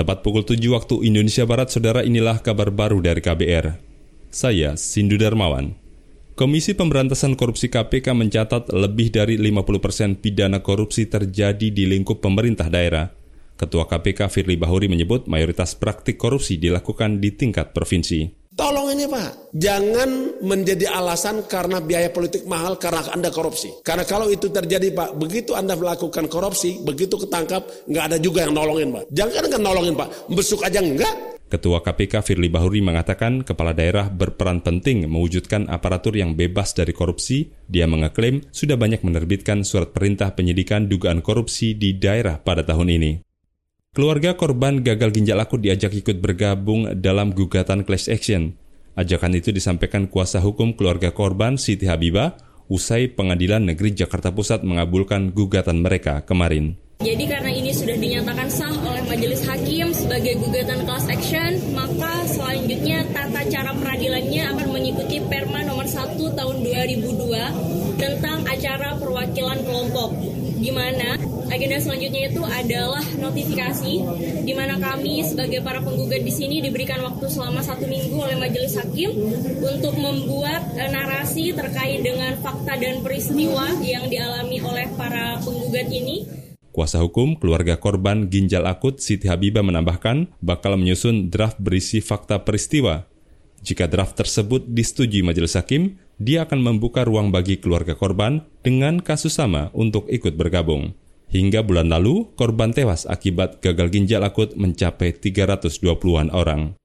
Tepat pukul 7 waktu Indonesia Barat, saudara inilah kabar baru dari KBR. Saya, Sindu Darmawan. Komisi Pemberantasan Korupsi KPK mencatat lebih dari 50 persen pidana korupsi terjadi di lingkup pemerintah daerah. Ketua KPK Firly Bahuri menyebut mayoritas praktik korupsi dilakukan di tingkat provinsi. Tolong ini Pak, jangan menjadi alasan karena biaya politik mahal karena Anda korupsi. Karena kalau itu terjadi Pak, begitu Anda melakukan korupsi, begitu ketangkap, nggak ada juga yang nolongin Pak. Jangan kan nolongin Pak, besuk aja enggak. Ketua KPK Firly Bahuri mengatakan kepala daerah berperan penting mewujudkan aparatur yang bebas dari korupsi. Dia mengeklaim sudah banyak menerbitkan surat perintah penyidikan dugaan korupsi di daerah pada tahun ini. Keluarga korban gagal ginjal akut diajak ikut bergabung dalam gugatan class action. Ajakan itu disampaikan kuasa hukum keluarga korban Siti Habibah usai Pengadilan Negeri Jakarta Pusat mengabulkan gugatan mereka kemarin. Jadi karena ini sudah dinyatakan sah oleh majelis hakim sebagai gugatan class action, maka selanjutnya tata cara peradilannya akan mengikuti Perma nomor 1 tahun 2002 tentang acara perwakilan kelompok di mana agenda selanjutnya itu adalah notifikasi di mana kami sebagai para penggugat di sini diberikan waktu selama satu minggu oleh majelis hakim untuk membuat e, narasi terkait dengan fakta dan peristiwa yang dialami oleh para penggugat ini. Kuasa hukum keluarga korban ginjal akut Siti Habibah menambahkan bakal menyusun draft berisi fakta peristiwa. Jika draft tersebut disetujui majelis hakim, dia akan membuka ruang bagi keluarga korban dengan kasus sama untuk ikut bergabung. Hingga bulan lalu, korban tewas akibat gagal ginjal akut mencapai 320-an orang.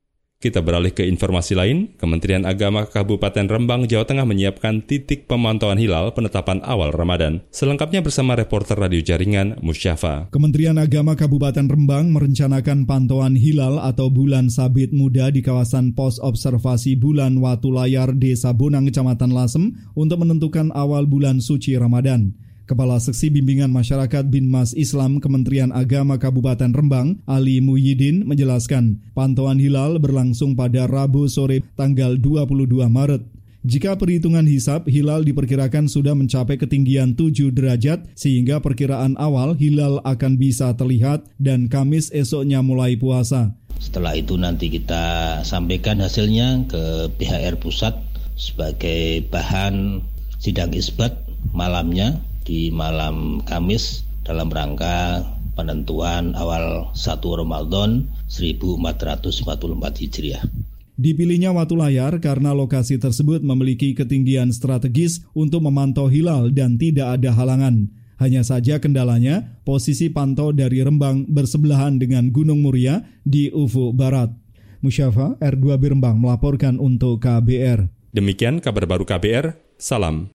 Kita beralih ke informasi lain, Kementerian Agama Kabupaten Rembang, Jawa Tengah menyiapkan titik pemantauan hilal penetapan awal Ramadan. Selengkapnya bersama reporter radio jaringan Musyafa. Kementerian Agama Kabupaten Rembang merencanakan pantauan hilal atau bulan sabit muda di kawasan pos observasi bulan Watu Layar Desa Bonang, Kecamatan Lasem untuk menentukan awal bulan suci Ramadan. Kepala Seksi Bimbingan Masyarakat Binmas Islam Kementerian Agama Kabupaten Rembang, Ali Muhyiddin, menjelaskan pantauan hilal berlangsung pada Rabu sore tanggal 22 Maret. Jika perhitungan hisap, hilal diperkirakan sudah mencapai ketinggian 7 derajat sehingga perkiraan awal hilal akan bisa terlihat dan Kamis esoknya mulai puasa. Setelah itu nanti kita sampaikan hasilnya ke PHR pusat sebagai bahan sidang isbat malamnya di malam Kamis dalam rangka penentuan awal 1 Ramadan 1444 Hijriah. Dipilihnya Watu Layar karena lokasi tersebut memiliki ketinggian strategis untuk memantau hilal dan tidak ada halangan. Hanya saja kendalanya, posisi pantau dari Rembang bersebelahan dengan Gunung Muria di ufuk barat. Musyafa R2 Birembang melaporkan untuk KBR. Demikian kabar baru KBR, salam.